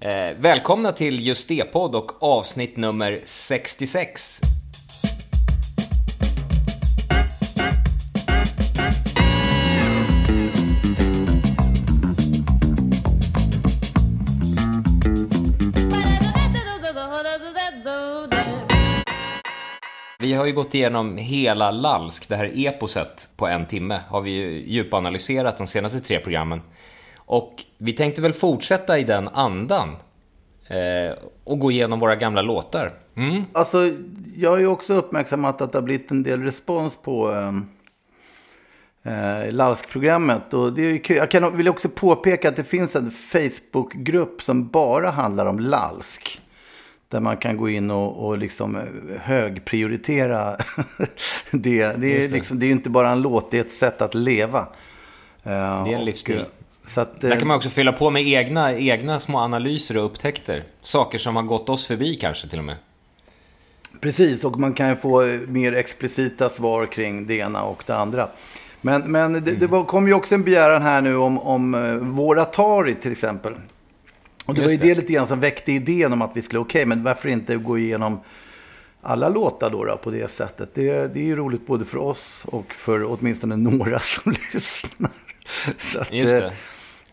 Eh, välkomna till Just det-podd och avsnitt nummer 66. Vi har ju gått igenom hela Lalsk, det här eposet, på en timme. Har vi ju djupanalyserat de senaste tre programmen. Och vi tänkte väl fortsätta i den andan. Eh, och gå igenom våra gamla låtar. Alltså, jag har ju också uppmärksammat att det har blivit en del respons på eh, eh, Lalsk-programmet. Och det är ju kul. Jag kan, vill också påpeka att det finns en Facebook-grupp som bara handlar om Lalsk. Där man kan gå in och, och liksom eh, högprioritera det. Det är, liksom, det är inte bara en låt, det är ett sätt att leva. Eh, Det är en och, livsstil. Eh, Så att, Där eh, kan man också fylla på med egna, egna små analyser och upptäckter. Saker som har gått oss förbi kanske till och med. Precis, och man kan få eh, mer explicita svar kring det ena och det andra. Men, men det, det var, kom ju också en begäran här nu om, om eh, vår Atari till exempel. Och det Just var ju det. det lite grann som väckte idén om att vi skulle, okej, men varför inte gå igenom alla låtar då, då på det sättet? Det, det är ju roligt både för oss och för åtminstone några som lyssnar. Så att, Just det.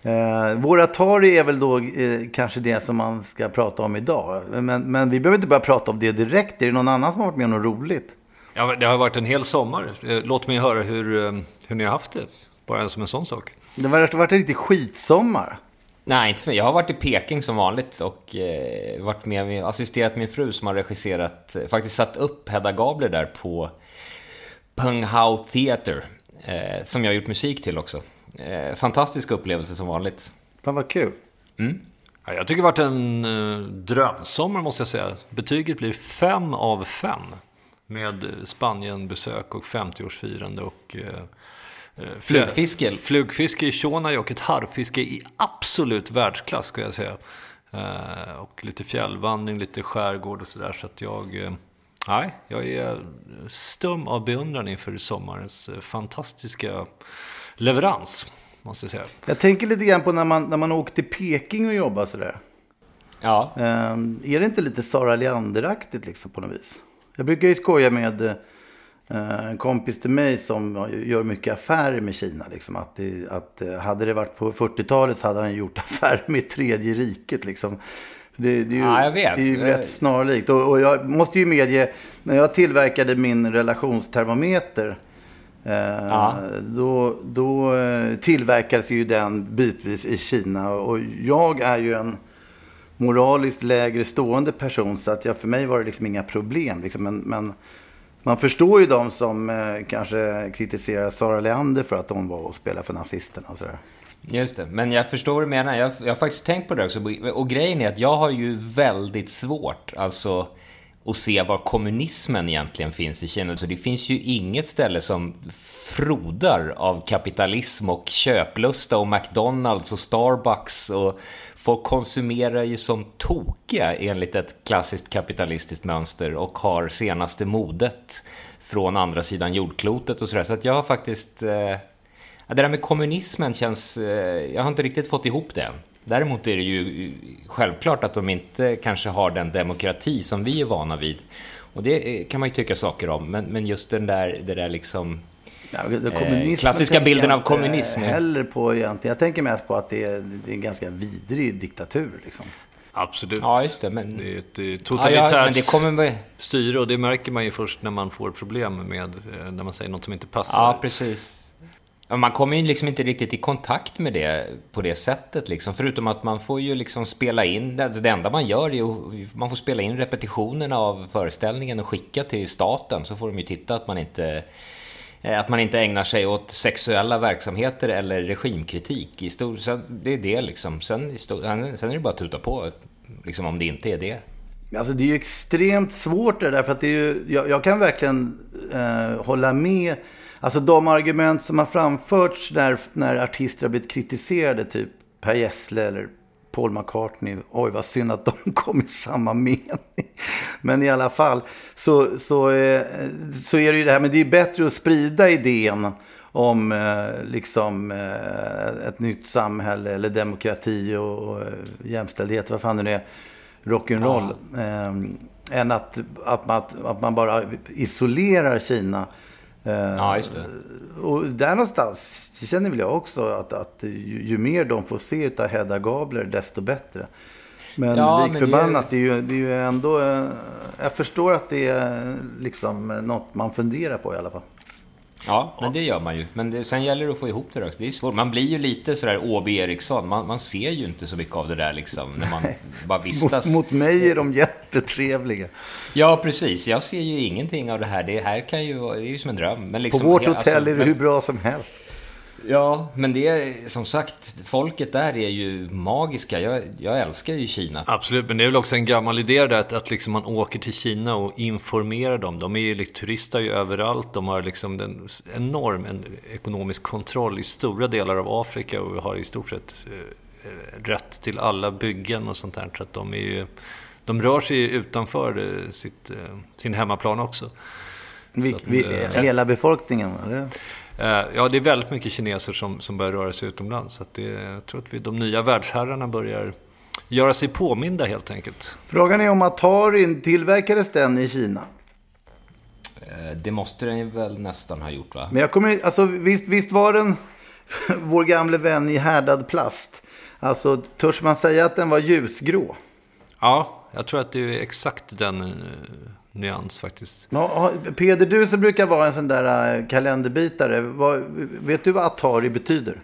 Eh, eh, vår Atari är väl då eh, kanske det som man ska prata om idag. Men, men vi behöver inte börja prata om det direkt. Är det någon annan som har varit med om något roligt? Ja, det har varit en hel sommar. Eh, Låt mig höra hur, eh, hur ni har haft det. Bara som en sån sak. Det har varit, en riktig skitsommar. Nej, inte för mig. Jag har varit i Peking som vanligt och eh, varit med, med, assisterat min fru som har regisserat, eh, faktiskt satt upp Hedda Gabler där på Peng Hao Theater. Eh, som jag har gjort musik till också. Eh, fantastisk upplevelse som vanligt. Fan vad kul. Ja, jag tycker det varit en eh, drömsommar måste jag säga. Betyget blir fem av fem. Med Spanienbesök och 50-årsfirande och... Eh, eh, Flugfiske. Flugfiske i och ett harrfiske i absolut världsklass skulle jag säga. Eh, och lite fjällvandring, lite skärgård och sådär. Så att jag... Eh, nej, jag är stum av beundran inför sommarens fantastiska leverans. Måste jag säga. Jag tänker lite grann på när man, när man åker till Peking och jobbar sådär. Ja, Eh, är det inte lite Sara Leander-aktigt liksom på något vis? Jag brukar ju skoja med eh, en kompis till mig som gör mycket affärer med Kina. Liksom, att det, att, eh, hade det varit på 40-talet så hade han gjort affärer med Tredje riket. Liksom. Det, det är ju, Ja, jag vet. Det är ju rätt snarlikt. Och, och jag måste ju medge, när jag tillverkade min relationstermometer Ja. Då, då eh, tillverkades ju den bitvis i Kina. Och jag är ju en moraliskt lägre stående person. Så att jag, för mig var det liksom inga problem. Liksom. Men, men man förstår ju de som eh, kanske kritiserar Sara Leander för att hon var och spelade för nazisterna och sådär. just det. Men jag förstår vad du menar. Jag, jag har faktiskt tänkt på det också. Och grejen är att jag har ju väldigt svårt, alltså och se var kommunismen egentligen finns i Kina. Så det finns ju inget ställe som frodar av kapitalism och köplusta och McDonalds och Starbucks och folk konsumerar ju som tokiga enligt ett klassiskt kapitalistiskt mönster och har senaste modet från andra sidan jordklotet och sådär. Så att jag har faktiskt... Eh, det där med kommunismen känns... Eh, jag har inte riktigt fått ihop det än. Däremot är det ju självklart att de inte kanske har den demokrati som vi är vana vid. Och det eh, kan man ju tycka saker om. Men, men just den där, det där liksom Ja, Eh, klassiska bilden av kommunism. heller på egentligen. Jag tänker mest på att det är, det är en ganska vidrig diktatur. Liksom. Absolut. Ja, just det, men- Det är ett eh, Ja, totalitärt ja, men det kommer med... styre och det märker man ju först när man får problem med, när man säger något som inte passar. Ja, precis. Man kommer ju liksom inte riktigt i kontakt med det på det sättet liksom. Förutom att man får ju liksom spela in, alltså det enda man gör är ju, man får spela in repetitionerna av föreställningen och skicka till staten. Så får de ju titta att man inte, eh, att man inte ägnar sig åt sexuella verksamheter eller regimkritik. I stor, sen, det är det liksom. Sen, i stor, sen är det bara att tuta på, liksom om det inte är det. Alltså det är ju extremt svårt det där, för att det är ju, jag, jag kan verkligen eh, hålla med. Alltså de argument som har framförts när, när artister har blivit kritiserade, typ Per Gessle eller Paul McCartney. Oj, vad synd att de kom i samma mening. Men i alla fall, så, så, eh, så är det ju det här, men det är bättre att sprida idén om eh, liksom eh, ett nytt samhälle eller demokrati och, och jämställdhet, vad fan det nu är, rock'n'roll. Eh, än att, att, man, att man bara isolerar Kina. Eh, Ja, just det. och där någonstans känner väl jag också att, att ju, ju mer de får se av Hedda Gabler, desto bättre. Men Ja, lik förbannat, det är, ju, det är ju ändå... eh, Jag förstår att det är liksom något man funderar på i alla fall. Ja, men det gör man ju. Men det, sen gäller det att få ihop det också. Det är svårt. Man blir ju lite sådär Åby Eriksson. Man, man ser ju inte så mycket av det där liksom. När man bara vistas. Mot, mot mig är de jättetrevliga. Ja, precis. Jag ser ju ingenting av det här. Det här kan ju. Det är ju som en dröm. Men På liksom, vårt he- hotell alltså, är det men- hur bra som helst. Ja, men det är som sagt, folket där är ju magiska. Jag, jag älskar ju Kina. Absolut, men det är väl också en gammal idé där att, att liksom man åker till Kina och informerar dem. De är ju liksom, turistar ju överallt. De har liksom en enorm en ekonomisk kontroll i stora delar av Afrika och har i stort sett eh, rätt till alla byggen och sånt där. Så att de är ju... De rör sig ju utanför eh, sitt, eh, sin hemmaplan också. Vi, att, vi, eh, hela befolkningen, eller? Eh, Ja, det är väldigt mycket kineser som, som börjar röra sig utomlands. Så att det, jag tror att vi, de nya världsherrarna börjar göra sig påminda helt enkelt. Frågan är om Atari tillverkades den i Kina. Eh, Det måste den ju väl nästan ha gjort, va? Men jag kommer alltså visst, visst var den vår gamle vän i härdad plast. Alltså, törs man säga att den var ljusgrå? Ja, jag tror att det är exakt den eh, nyans faktiskt. Ja, Peder, du som brukar vara en sån där eh, kalenderbitare. Vad, vet du vad Atari betyder?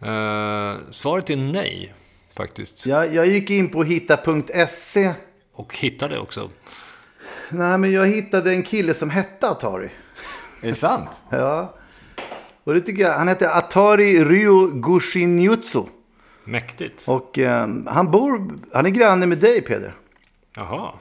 Eh, svaret är nej, faktiskt. Jag, jag gick in på hitta.se. Och hittade också. Nej, men jag hittade en kille som hette Atari. Är det sant? Ja. Och det tycker jag. Han hette Atari Ryo Gushinjutsu. Mäktigt. Och eh, han bor, han är granne med dig Peder. Jaha,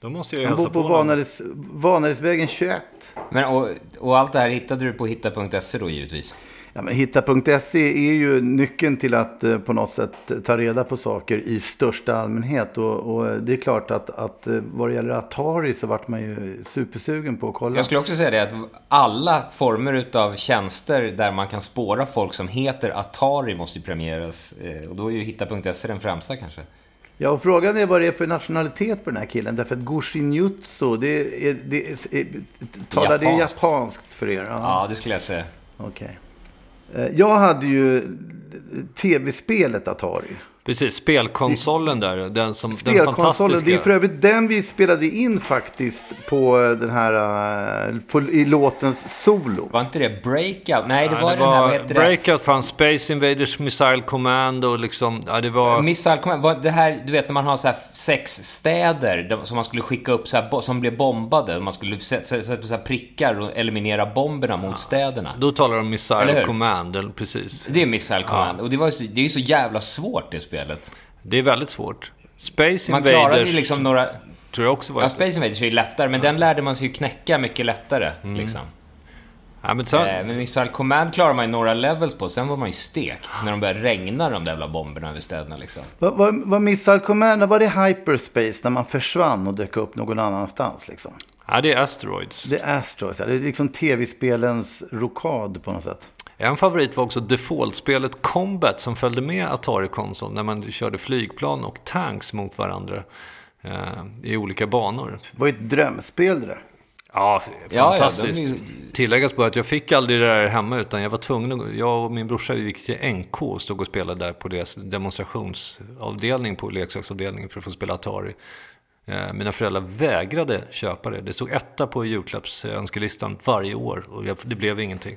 då måste jag ju Han bor hälsa på på. Vanades, Vanadisvägen 21. Men, och, och allt det här hittade du på hitta.se då givetvis? Ja, men hitta.se är ju nyckeln till att eh, på något sätt ta reda på saker i största allmänhet. Och, och det är klart att, att eh, vad det gäller Atari så vart man ju supersugen på att kolla. Jag skulle också säga det att alla former utav tjänster där man kan spåra folk som heter Atari måste ju premieras. Eh, Och då är ju hitta.se den främsta kanske. Ja, och frågan är vad det är för nationalitet på den här killen. Därför att Gushinjutsu, det är, det är, är, talar det Japanskt. för er? Ja, det skulle jag säga. Okej. Eh, Jag hade ju tv-spelet Atari. Precis, spelkonsolen där. Den, som, den Spelkonsolen, fantastiska. det är för övrigt den vi spelade in faktiskt på den här, eh, på, i låtens solo. Var inte det Breakout? Nej, det Ja, var den här, vad heter det? Breakout fanns Space Invaders Missile Command och liksom, ja det var... Missile Command, var det här, du vet när man har så här sex städer som man skulle skicka upp så här, som blev bombade. Man skulle sätta sätta så här prickar och eliminera bomberna mot städerna. Då talar de Missile? Command, eller, precis. Det är Missile Command. Och det, var, så- det är ju så jävla svårt det spelet. Det är väldigt svårt. Space Man Invaders klarade ju liksom några... tror jag också var... Ja, Space Invaders är ju lättare, men den lärde man sig ju knäcka mycket lättare. Liksom. ja, men sen, Eh, men Missile Command klarar man ju några levels på, sen var man ju stekt när de började regna de där jävla bomberna över städerna liksom. Vad, vad, vad Missile Commander, var det hyperspace när man försvann och dök upp någon annanstans liksom? ja, det är Asteroids. Det är Astros, ja. det är liksom tv-spelens rokad på något sätt. En favorit var också default-spelet Combat som följde med Atari-konsoln när man körde flygplan och tanks mot varandra eh, i olika banor. Det var ju ett drömspel det där. Ja, ja, fantastiskt. de är- Tilläggas på att jag fick aldrig det där hemma utan jag var tvungen att, jag och min brorsa vi gick till NK och stod och spelade där på deras demonstrationsavdelning på leksaksavdelningen för att få spela Atari. Eh, Mina föräldrar vägrade köpa det. Det stod etta på julklappsönskelistan varje år och det blev ingenting.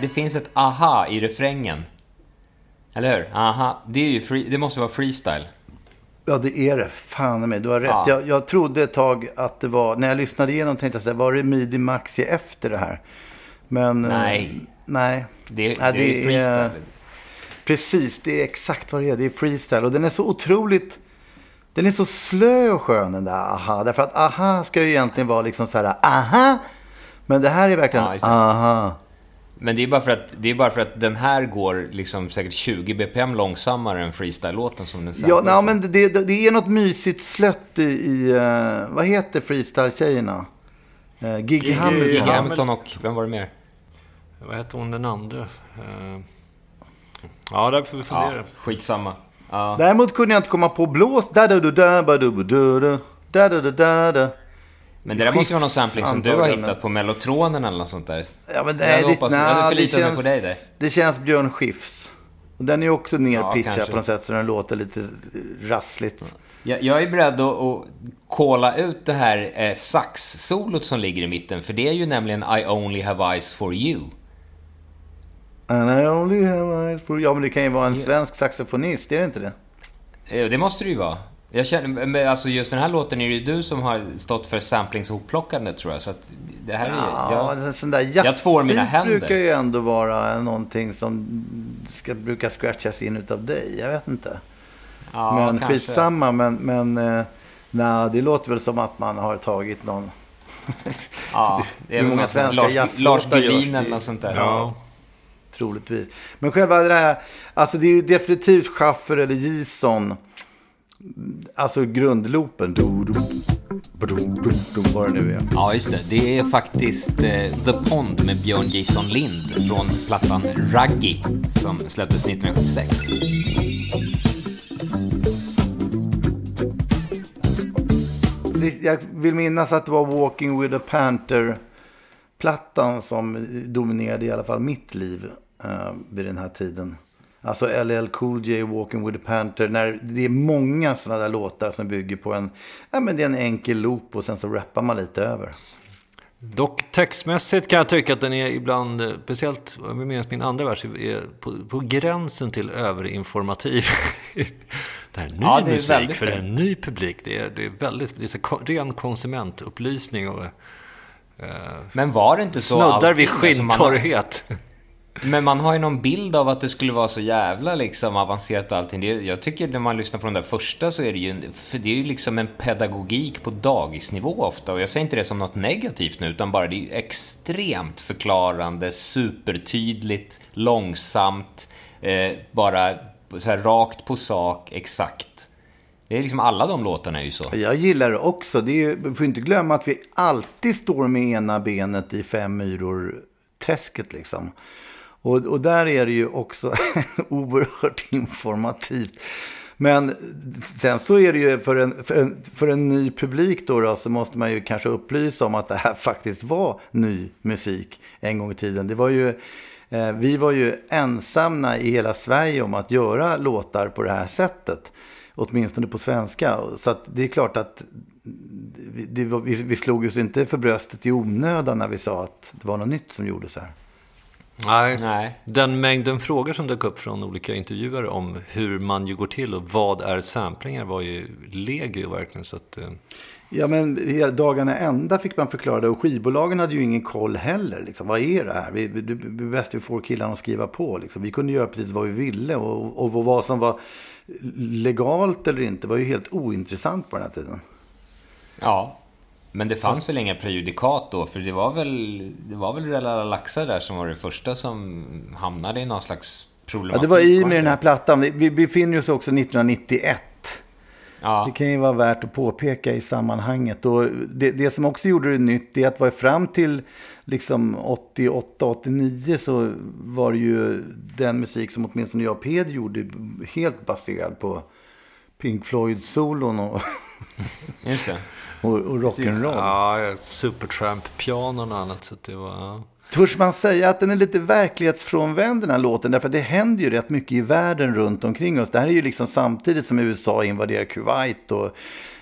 Det finns ett aha i refrängen. Eller hur? Aha. Det, är ju free, det måste vara freestyle. Ja, det är det. Fan mig, du har rätt. Ja. Jag, jag trodde ett tag att det var, när jag lyssnade igenom tänkte jag så här, var det Midi Maxi efter det här? Men... eh, Nej. nej. Det, Ja, det, är freestyle. Precis, det är exakt vad det är. Det är freestyle. Och den är så otroligt... Den är så slö och skön den där aha. Därför att aha ska ju egentligen vara liksom så här aha. Men det här är verkligen Ja, det. aha. Men det är, bara för att, det är bara för att den här går liksom säkert 20 bpm långsammare än freestyle-låten som den Ja, samplar nej, men det, det, är något mysigt slött i, i eh, vad heter freestyle-tjejerna? Uh, Gigi Hamilton. Gigi Hamilton och, vem var det mer? Vad hette hon den andra? Eh, Ja, där får vi fundera. Ja, skitsamma. Ja. Däremot kunde jag inte komma på blås. Da da da da da da da da da da da. Men det där måste ju vara någon sampling som du har hittat på Mellotronen eller något sånt där. Ja, men Jag det, hoppas- jag det, förlitat mig känns, på dig där. det känns Björn Skifs. Den är ju också nerpitchad kanske. på något sätt så den låter lite rassligt. Jag, jag är beredd att, att kolla ut det här eh, sax-solot som ligger i mitten, för det är ju nämligen I only have eyes for you. And I only have eyes for... Ja, men det kan ju vara en svensk saxofonist, är det inte det? Eh, Det måste det ju vara. Jag känner, men alltså just den här låten är det ju du som har stått för samplingshoppplockandet tror jag. Så att det här är Ja, jag, sån där jag tvår mina händer. brukar ju ändå vara någonting som ska brukar scratchas in utav dig. Jag vet inte. ja, men kanske. skitsamma. Men, men eh, nej, det låter väl som att man har tagit någon... Ja, det är Hur många svenska Lars, jazzlåtar Lars det? eller något sånt där. Ja. Troligtvis. Men själva det här, alltså det är ju definitivt Schaffer eller Gison. Alltså grundloopen. Vad det nu är. Ja, just det. Det är faktiskt eh, The Pond med Björn Jason Lind från plattan Raggy som släpptes 1976. Det, jag vill minnas att det var Walking with a Panther-plattan som dominerade i alla fall mitt liv eh, vid den här tiden. Alltså LL Cool J, Walking with a Panther. När det är många sådana där låtar som bygger på en, ja, men det är en enkel loop och sen så rappar man lite över. Dock textmässigt kan jag tycka att den är ibland, eh, speciellt om jag minns min andra vers, är på, på gränsen till överinformativ. det här är ny Ja, det är musik väldigt för det. en ny publik. Det är, det är väldigt, det är så ren konsumentupplysning och Men var det inte så snuddar vid alltid? Men man har ju någon bild av att det skulle vara så jävla liksom avancerat och allting. Det, jag tycker när man lyssnar på de där första så är det ju, en- för det är ju liksom en pedagogik på dagisnivå ofta. Och jag säger inte det som något negativt nu, utan bara det är ju extremt förklarande, supertydligt, långsamt, eh, bara så här rakt på sak, exakt. Det är liksom alla de låtarna är ju så. Jag gillar det också. Det är, ju- vi får inte glömma att vi alltid står med ena benet i fem myror träsket liksom. Och, och där är det ju också oerhört informativt. Men sen så är det ju för en, för en, för en ny publik då, då, så måste man ju kanske upplysa om att det här faktiskt var ny musik en gång i tiden. Det var ju, eh, vi var ju ensamma i hela Sverige om att göra låtar på det här sättet. Åtminstone på svenska. Så att det är klart att det det, vi, vi slog oss inte för bröstet i onödan när vi sa att det var något nytt som gjordes här. Nej. Nej. Den mängden frågor som dök upp från olika intervjuare om hur man ju går till och vad är samplingar var ju legio verkligen. Så att, eh... Ja, men dagarna ända fick man förklara det. Och skivbolagen hade ju ingen koll heller. Liksom. Vad är det här? Vi, vi, vi bäst ju får killarna att skriva på. Liksom. Vi kunde göra precis vad vi ville. Och, och vad som var legalt eller inte var ju helt ointressant på den här tiden. Ja, men det fanns så. väl inga prejudikat då? För det var väl, det var väl Rella Laxa där som var det första som hamnade i någon slags problematik. Ja, det var i med den här plattan. Vi befinner oss också 1991. Ja. Det kan ju vara värt att påpeka i sammanhanget. Och det, det som också gjorde det nytt är att var fram till liksom 88-89 så var det ju den musik som åtminstone jag och Peder gjorde helt baserad på Pink Floyd-solon och, Just det. Och, och rock'n'roll. Ja, Supertramp-pianon och annat. Så det var... Törs man säga att den är lite verklighetsfrånvänd den här låten? Därför att det händer ju rätt mycket i världen runt omkring oss. Det här är ju liksom samtidigt som USA invaderar Kuwait och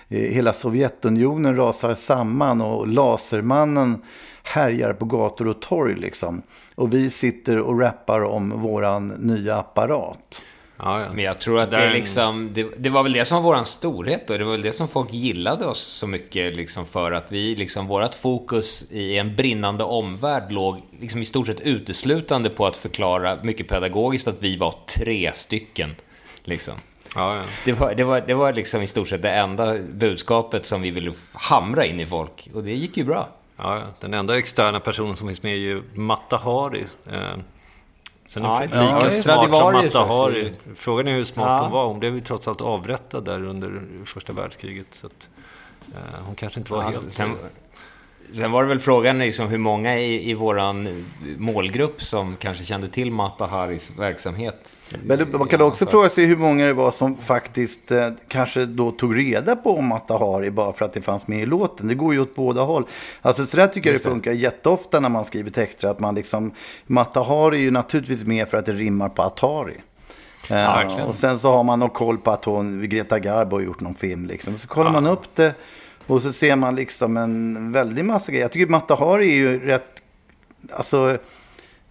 eh, hela Sovjetunionen rasar samman och Lasermannen härjar på gator och torg liksom. Och vi sitter och rappar om våran nya apparat. Ja, ja. Men jag tror att det, är liksom, det, det, var väl det som var vår storhet och det var väl det som folk gillade oss så mycket liksom för att vi, liksom, vårt fokus i en brinnande omvärld låg liksom i stort sett uteslutande på att förklara mycket pedagogiskt att vi var tre stycken. Liksom. Ja, ja. Det, var, det, var, det var liksom i stort sett det enda budskapet som vi ville hamra in i folk och det gick ju bra. Ja, den enda externa personen som finns med är ju Matta Hari. Sen är Ja, lika smart som också. Hari. Frågan är hur smart Ja. hon var. Hon blev ju trots allt avrättad där under första världskriget. Så att, eh, hon kanske inte var Ja, helt... sen, sen var det väl frågan liksom hur många i, i våran målgrupp som kanske kände till Mata Haris verksamhet. Men man kan också fråga sig hur många det var som faktiskt eh, kanske då tog reda på om Matta Hari bara för att det fanns med i låten. Det går ju åt båda håll. Alltså så där tycker jag det funkar jätteofta när man skriver texter. Att man liksom, Matta Hari är ju naturligtvis med för att det rimmar på Atari. Eh, verkligen. och sen så har man någon koll på att hon, Greta Garbo har gjort någon film. Liksom. Så kollar man upp det och så ser man liksom en väldig massa grejer. Jag tycker Matta Hari är ju rätt, alltså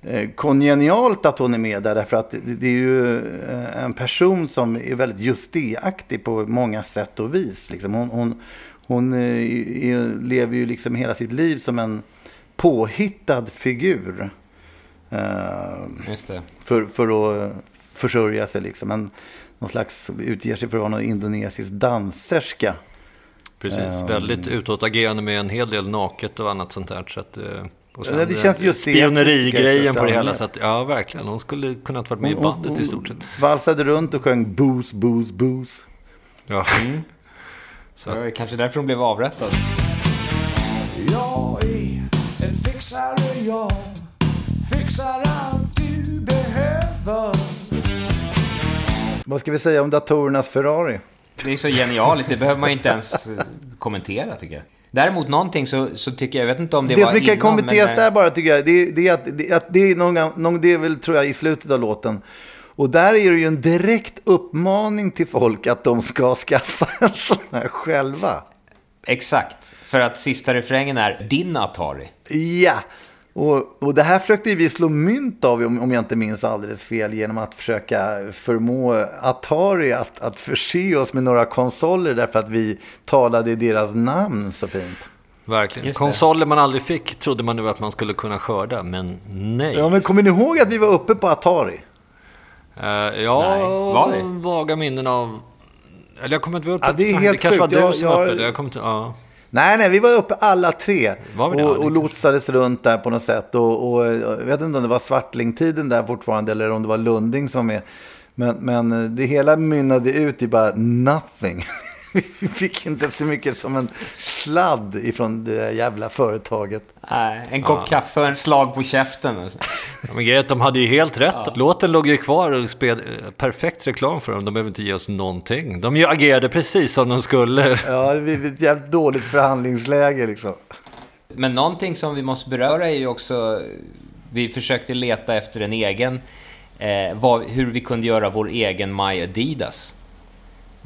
eh, kongenialt att hon är med där. Därför att det, är ju eh, en person som är väldigt just det-aktig på många sätt och vis. Liksom. Hon, hon, hon eh, är, lever ju liksom hela sitt liv som en påhittad figur. För, för att försörja sig liksom. En, någon slags, utger sig för att vara någon indonesisk danserska. Precis, Ehm. väldigt utåtagerande med en hel del naket och annat sånt där. Så att, eh, och Ja, det känns just spionerigrejen på det hela. Så att, ja, verkligen. Hon skulle kunnat varit med i bandet i stort sett. valsade runt och sjöng booze, booze, booze. Ja. Så det var kanske därför hon blev avrättad. Jag är en fixare, jag fixar allt du behöver. Vad ska vi säga om datorernas Ferrari? Det är så genialiskt, det behöver man ju inte ens eh, kommentera tycker jag. Däremot någonting så, så tycker jag, jag vet inte om det, Det, var som kan kommenteras men, där bara tycker jag, det, det är att, det, att det är någon, någon, det är väl tror jag i slutet av låten. Och där är det ju en direkt uppmaning till folk att de ska skaffa en sån här själva. Exakt, för att sista refrängen är din Atari. Ja, och, och det här försökte vi slå mynt av, om, om jag inte minns alldeles fel, genom att försöka förmå Atari att, att förse oss med några konsoler därför att vi talade i deras namn så fint. Verkligen. Det. Konsoler man aldrig fick trodde man nu att man skulle kunna skörda, men nej. Ja, men kommer ni ihåg att vi var uppe på Atari? Eh, ja, Nej, var det? vaga minnen av... Eller jag kommer inte ihåg. Ja, det är helt kanske var sjukt. du Jag- som jag- var uppe. Jag kommer inte... Ja. Nej, nej, vi var uppe alla tre. Var och, det och lotsades runt där på något sätt. Och, och jag vet inte om det var Svartlingtiden där fortfarande eller om det var Lunding som var med. Men, men det hela mynnade ut i bara nothing. vi fick inte så mycket som en sladd ifrån det där jävla företaget. Nej, en kopp kaffe och en slag på käften. Alltså. Ja, men grejen de hade ju helt rätt. Låten låg ju kvar och spelade eh, perfekt reklam för dem. De behöver inte ge oss någonting. De ju agerade precis som de skulle. Ja, det blev ett jävligt dåligt förhandlingsläge liksom. Men någonting som vi måste beröra är ju också... Vi försökte leta efter en egen... Eh, vad, hur vi kunde göra vår egen My Adidas.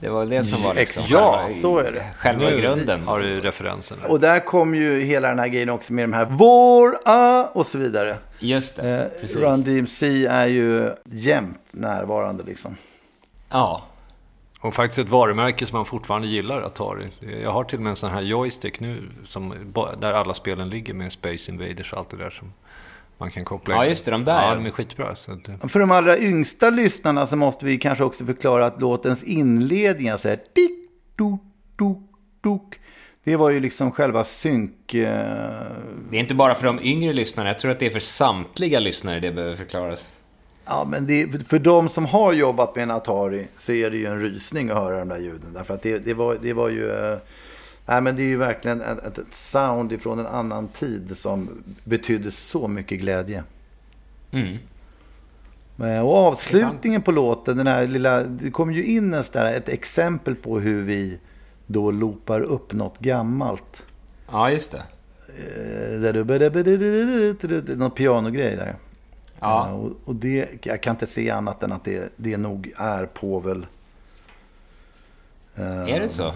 Det var det som var liksom Ja, själva, så är det. själva Nu grunden. Har du referensen? Och där kom ju hela den här grejen också med de här våra och så vidare. Just det, Eh, precis. Run DMC är ju jämt närvarande liksom. Ja, Och faktiskt ett varumärke som man fortfarande gillar, Atari. Jag har till och med en sån här joystick nu, som, där alla spelen ligger med Space Invaders och allt det där som man kan koppla Ja, in. just det, de där, Ja, ja. de är skitbra. Så att, eh, För de allra yngsta lyssnarna så måste vi kanske också förklara att låtens inledning, så här, tick, duk, duk, duk. Det var ju liksom själva synk... Eh, det är inte bara för de yngre lyssnarna. Jag tror att det är för samtliga lyssnare det behöver förklaras. ja, men det, för de som har jobbat med en Atari så är det ju en rysning att höra de där ljuden. Därför att det, det, var, det var ju... Eh, nej, men det är ju verkligen ett, ett, sound ifrån en annan tid som betydde så mycket glädje. Mm. Eh, Och avslutningen på låten, den här lilla, det kom ju in en där, ett exempel på hur vi då loopar upp något gammalt. Ja, just det. Eh, Där du, någon pianogrej där. Ja. Eh, Och, och det, jag kan inte se annat än att det, det nog är Povel. Är det så?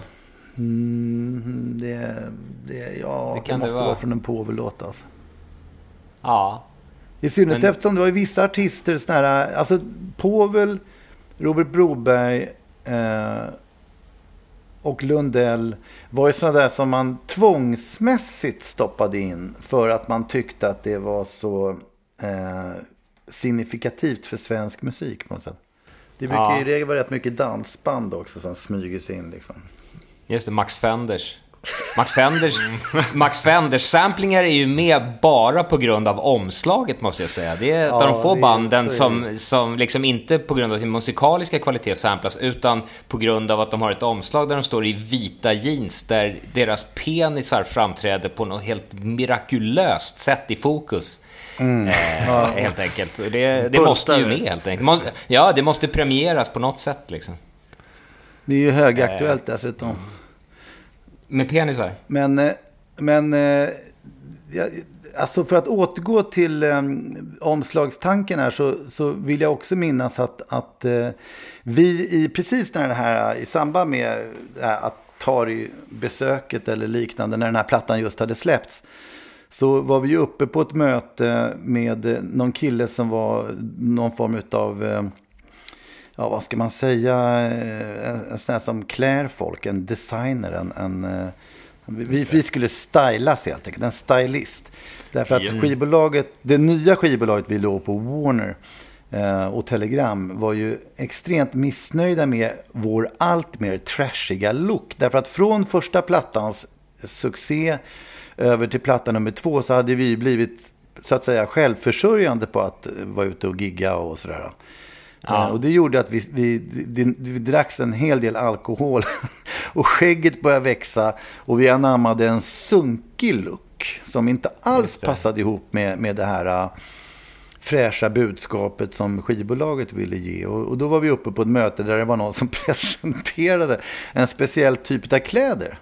Mm, det, det, ja, Det det, måste vara. vara från en Povel-låt alltså. Ja. I synnerhet Men- eftersom det var vissa artister, såna här, alltså Povel, Robert Broberg eh, och Lundell var ju sådana där som man tvångsmässigt stoppade in för att man tyckte att det var så eh, signifikativt för svensk musik på något sätt. Det brukar Ja. i regel vara rätt mycket dansband också som smyger sig in liksom. Just det, Max Fenders. Max Fenders, Max Fenders samplingar är ju med bara på grund av omslaget måste jag säga. Det är ett av Ja, de få banden som, som liksom inte på grund av sin musikaliska kvalitet samplas utan på grund av att de har ett omslag där de står i vita jeans där deras penisar framträder på något helt mirakulöst sätt i fokus. Eh, Helt enkelt. Det, det måste ju med helt enkelt. Ja, det måste premieras på något sätt liksom. Det är ju högaktuellt dessutom. Med penisar? Men, eh, men eh, ja, alltså för att återgå till um, omslagstanken här så, så vill jag också minnas att, att uh, vi i precis när det här, i samband med uh, här Atari-besöket eller liknande, när den här plattan just hade släppts, så var vi ju uppe på ett möte med någon kille som var någon form av ja, vad ska man säga, eh, en, sån här som klär folk, en designer, en, en eh, vi, vi skulle stylas helt enkelt, en stylist. Därför att skivbolaget, det nya skivbolaget vi låg på, Warner eh, och Telegram, var ju extremt missnöjda med vår allt mer trashiga look. Därför att från första plattans succé över till platta nummer två så hade vi blivit så att säga självförsörjande på att vara ute och gigga och sådär. Eh, Och det gjorde att vi, vi, vi, vi dracks en hel del alkohol. och skägget började växa. Och vi anammade en sunkig look. Som inte alls passade ihop med, med det här äh, fräscha budskapet som skivbolaget ville ge. Och, och då var vi uppe på ett möte där det var någon som presenterade en speciell typ av kläder.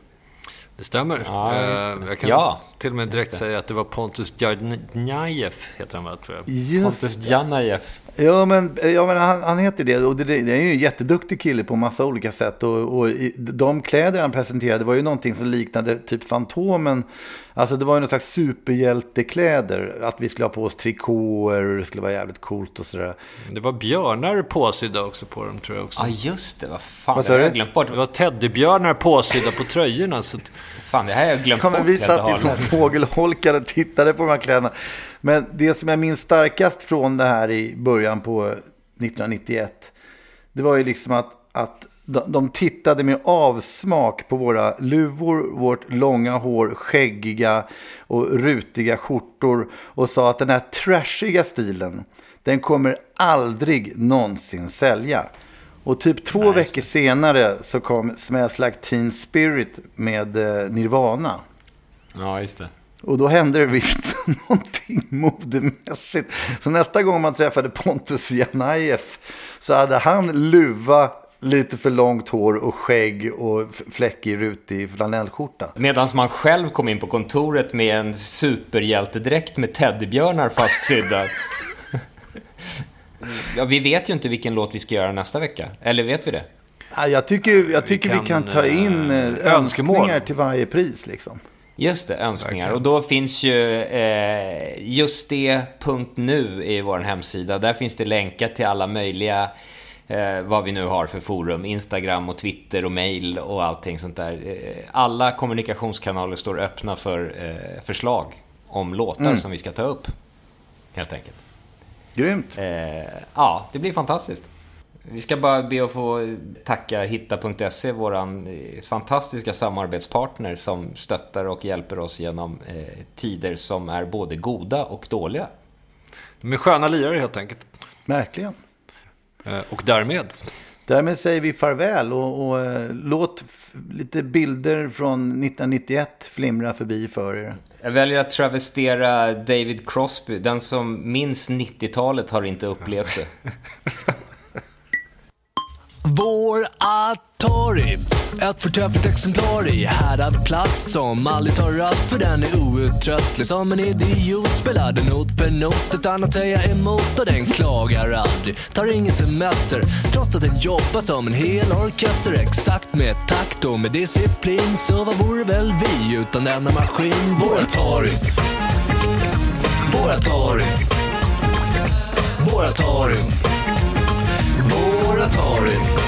Det stämmer. Ja, just Eh, det. jag kan Ja. till och med direkt säga att det var Pontus Jarnajev, heter han väl, tror jag. Pontus Janajev. Ja, men, ja, men han, han heter det. Och det, det är ju en jätteduktig kille på massa olika sätt. Och, och i, de kläder han presenterade var ju någonting som liknade typ Fantomen. Alltså det var ju någon slags superhjältekläder. Att vi skulle ha på oss trikåer och det skulle vara jävligt coolt och sådär. Det var björnar påsydda också på dem, tror jag också. Ja, just det. Vad fan, Vad det har jag glömt bort. Det var teddybjörnar påsydda på tröjorna. Så att, Fan, det här har jag glömt Ja, vi satt ju som fågelholkar och tittade på de här kläderna. Men det som jag minns starkast från det här i början på 1991. Det var ju liksom att, att de, de tittade med avsmak på våra luvor, vårt långa hår, skäggiga och rutiga skjortor. Och sa att den här trashiga stilen, den kommer aldrig någonsin sälja. Och typ två veckor senare så kom Smells Like Teen Spirit med eh, Nirvana. Ja, just det. Och då hände det visst någonting modemässigt. Så nästa gång man träffade Pontus Janajef så hade han luva, lite för långt hår och skägg och fläckig rutig flanellskjorta. Medan man själv kom in på kontoret med en superhjältedräkt med teddybjörnar fastsydda. ja, vi vet ju inte vilken låt vi ska göra nästa vecka. Eller vet vi det? Ja, jag tycker, jag tycker vi kan, kan, ta in önskemål. önskningar till varje pris. Liksom. Just det, önskningar. Och då finns ju eh, just det.nu i vår hemsida. Där finns det länkar till alla möjliga, eh, vad vi nu har för forum. Instagram och Twitter och mail och allting sånt där. Alla kommunikationskanaler står öppna för eh, förslag om låtar som vi ska ta upp. Helt enkelt. Grymt. Eh, ja, det blir fantastiskt. Vi ska bara be att få tacka Hitta.se, våran eh, fantastiska samarbetspartner som stöttar och hjälper oss genom eh, tider som är både goda och dåliga. De är sköna lirare helt enkelt. Verkligen. Eh, Och därmed, Därmed säger vi farväl och, och eh, låt lite bilder från 1991 flimra förbi för er. Jag väljer att travestera David Crosby. Den som minns 90-talet har inte upplevt det. Vår Atari, ett förträffligt exemplar i härdad plast som aldrig tar rast för den är outtröttlig. Som en idiot spelar not för not utan att säga emot och den klagar aldrig. Tar ingen semester trots att den jobbar som en hel orkester exakt med takt och med disciplin. Så vad vore väl vi utan denna maskin? Vår Atari, vår Atari, vår Atari. Vår Atari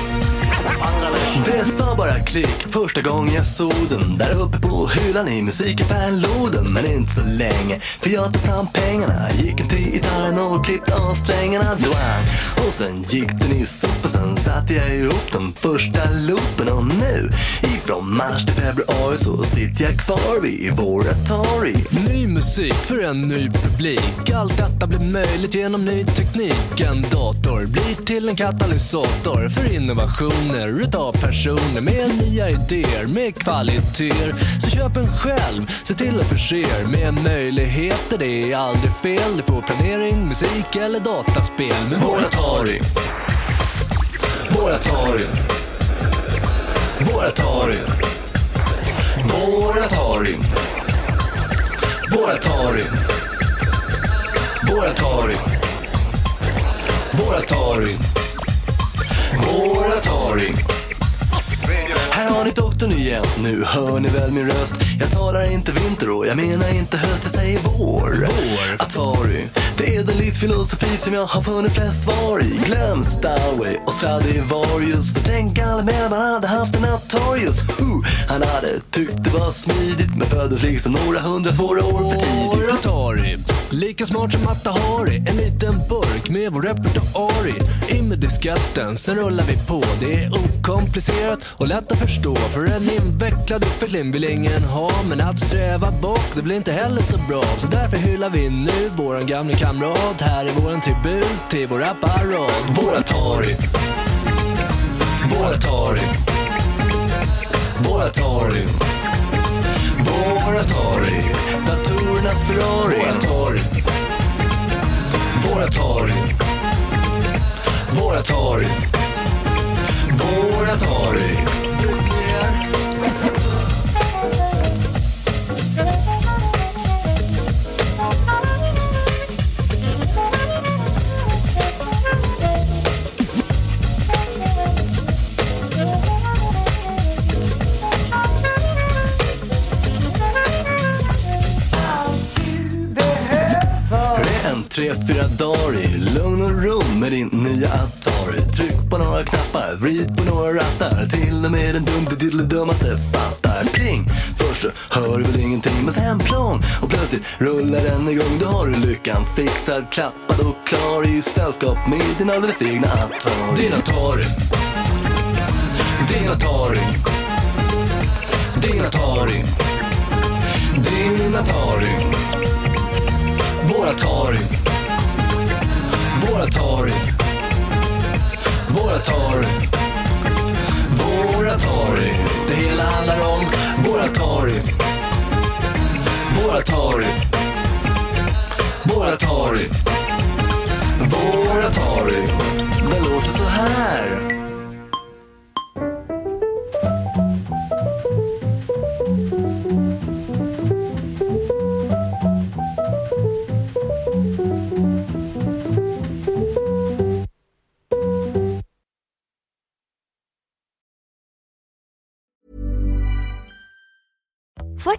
det sa bara klick första gången jag såg den. Där uppe på hyllan i musikaffären Men inte så länge. För jag tog fram pengarna Gick in till gitarren och klippte av strängarna. Doang. Och sen gick den i sopen Sen satte jag ihop den första loopen. Och nu ifrån mars till februari Så sitter jag kvar vid vår Atari. Ny musik för en ny publik. Allt detta blir möjligt genom ny teknik. En dator blir till en katalysator För innovationer. Utav personer Med nya idéer, med kvaliteter. Så köp en själv, se till att förse er Med möjligheter, det är aldrig fel Du får planering, musik eller dataspel. Med vår Atari Vår Atari Vår Atari Vår Atari Vår Atari Atari Atari Atari här har ni doktorn igen, nu hör ni väl min röst. Jag talar inte vinter och jag menar inte höst, jag säger vår. Vår? Atari, det är den livsfilosofi som jag har funnit flest svar i. Glöm Stowaway och Stradivarius För tänk alla med man hade haft en Atarius. Huh, Han hade tyckt det var smidigt men föddes liksom några hundra svåra år för tidigt. Atari, lika smart som Atahari En liten burk med vår repertoari In med disketten, sen rullar vi på. Det är okomplicerat och lätt att förstå För en invecklad utveckling vill ingen ha. Men att sträva bak, det blir inte heller så bra. Så därför hyllar vi nu våran gamla kamrat. Här är våran tribut till vår apparat. Vår Atari Vår Atari Vår Atari Vår Atari Datorernas Ferrari Vår Atari Bruna Ferrari. Våra torg. Våra torg. Våra torg. Våra torg. Tre, fyra dagar i lugn och ro med din nya Atari? Tryck på några knappar, vrid på några rattar. Till och med den dumpe-diddle-dummaste fattar. Pling! Först så hör du väl ingenting, men sen plong! Och plötsligt rullar den igång. Då har du lyckan fixad, klappad och klar i sällskap med din alldeles egna Atari. Din Atari. Din Atari. Din Atari. Din Atari. Din Atari. Vår Atari. Våra torg. Våra torg. våra torg, Det hela handlar om våra torg. Våra torg. Våra torg. Våra torg. Det låter så här.